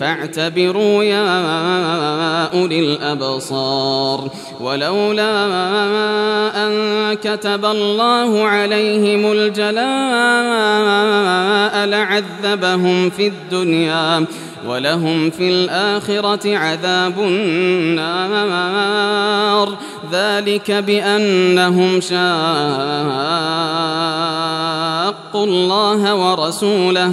فاعتبروا يا أولي الأبصار. ولولا أن كتب الله عليهم الجلاء لعذبهم في الدنيا ولهم في الآخرة عذاب النار. ذلك بأنهم شاقوا الله ورسوله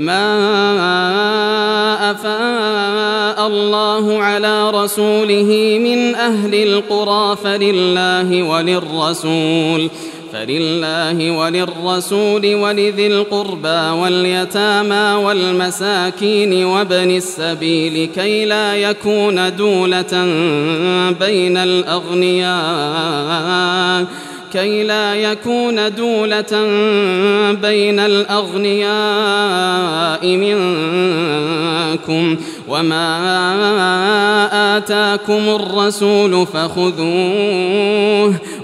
ما أفاء الله على رسوله من أهل القرى فلله وللرسول فلله وللرسول ولذي القربى واليتامى والمساكين وابن السبيل كي لا يكون دولة بين الأغنياء كي لا يكون دولة بين الأغنياء منكم وما آتاكم الرسول فخذوه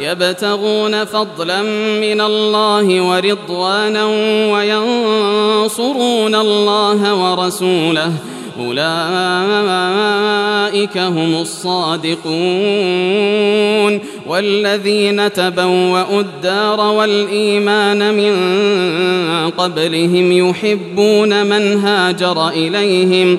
يبتغون فضلا من الله ورضوانا وينصرون الله ورسوله. أولئك هم الصادقون. والذين تبوأوا الدار والإيمان من قبلهم يحبون من هاجر إليهم.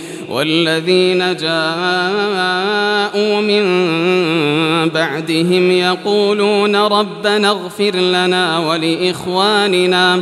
والذين جاءوا من بعدهم يقولون ربنا اغفر لنا ولإخواننا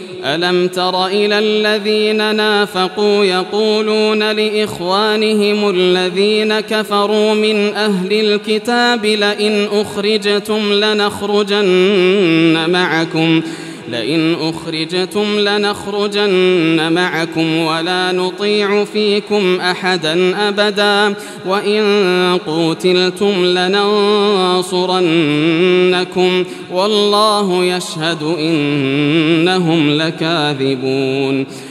ألم تر إلى الذين نافقوا يقولون لإخوانهم الذين كفروا من أهل الكتاب لئن أخرجتم لنخرجن معكم لئن أخرجتم لنخرجن معكم ولا نطيع فيكم أحدا أبدا وإن قوتلتم لننصرنكم والله يشهد إنهم لكاذبون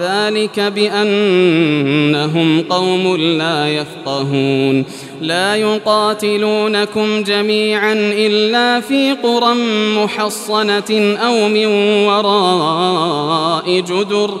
ذلك بأنهم قوم لا يفقهون. لا يقاتلونكم جميعا إلا في قرى محصنة أو من وراء جدر.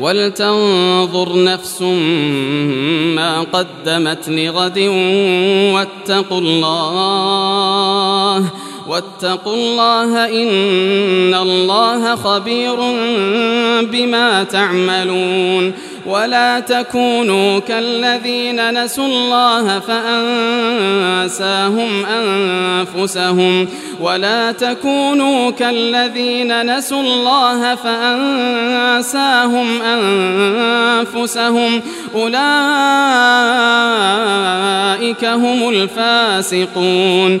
ولتنظر نفس ما قدمت لغد واتقوا الله واتقوا الله إن الله خبير بما تعملون. ولا تكونوا كالذين نسوا الله فأنساهم أنفسهم ولا تكونوا كالذين نسوا الله فأنساهم أنفسهم أولئك هم الفاسقون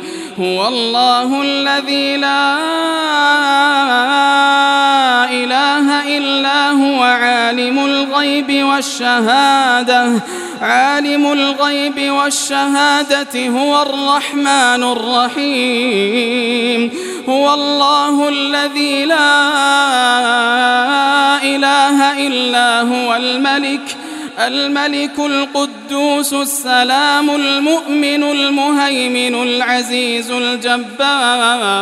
هو الله الذي لا إله إلا هو عالم الغيب والشهادة. عالم الغيب والشهادة هو الرحمن الرحيم. هو الله الذي لا إله إلا هو الملك الملك القدوس السلام المؤمن المهيمن العزيز الجبار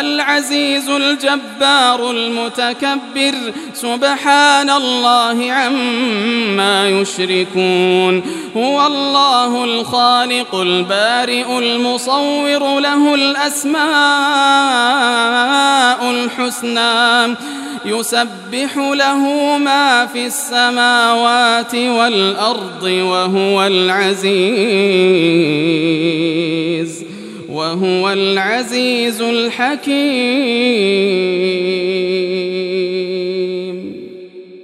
العزيز الجبار المتكبر. سبحان الله عما يشركون. هو الله الخالق البارئ المصور له الأسماء الحسنى. يسبح له ما في السماوات والأرض وهو العزيز وهو العزيز الحكيم.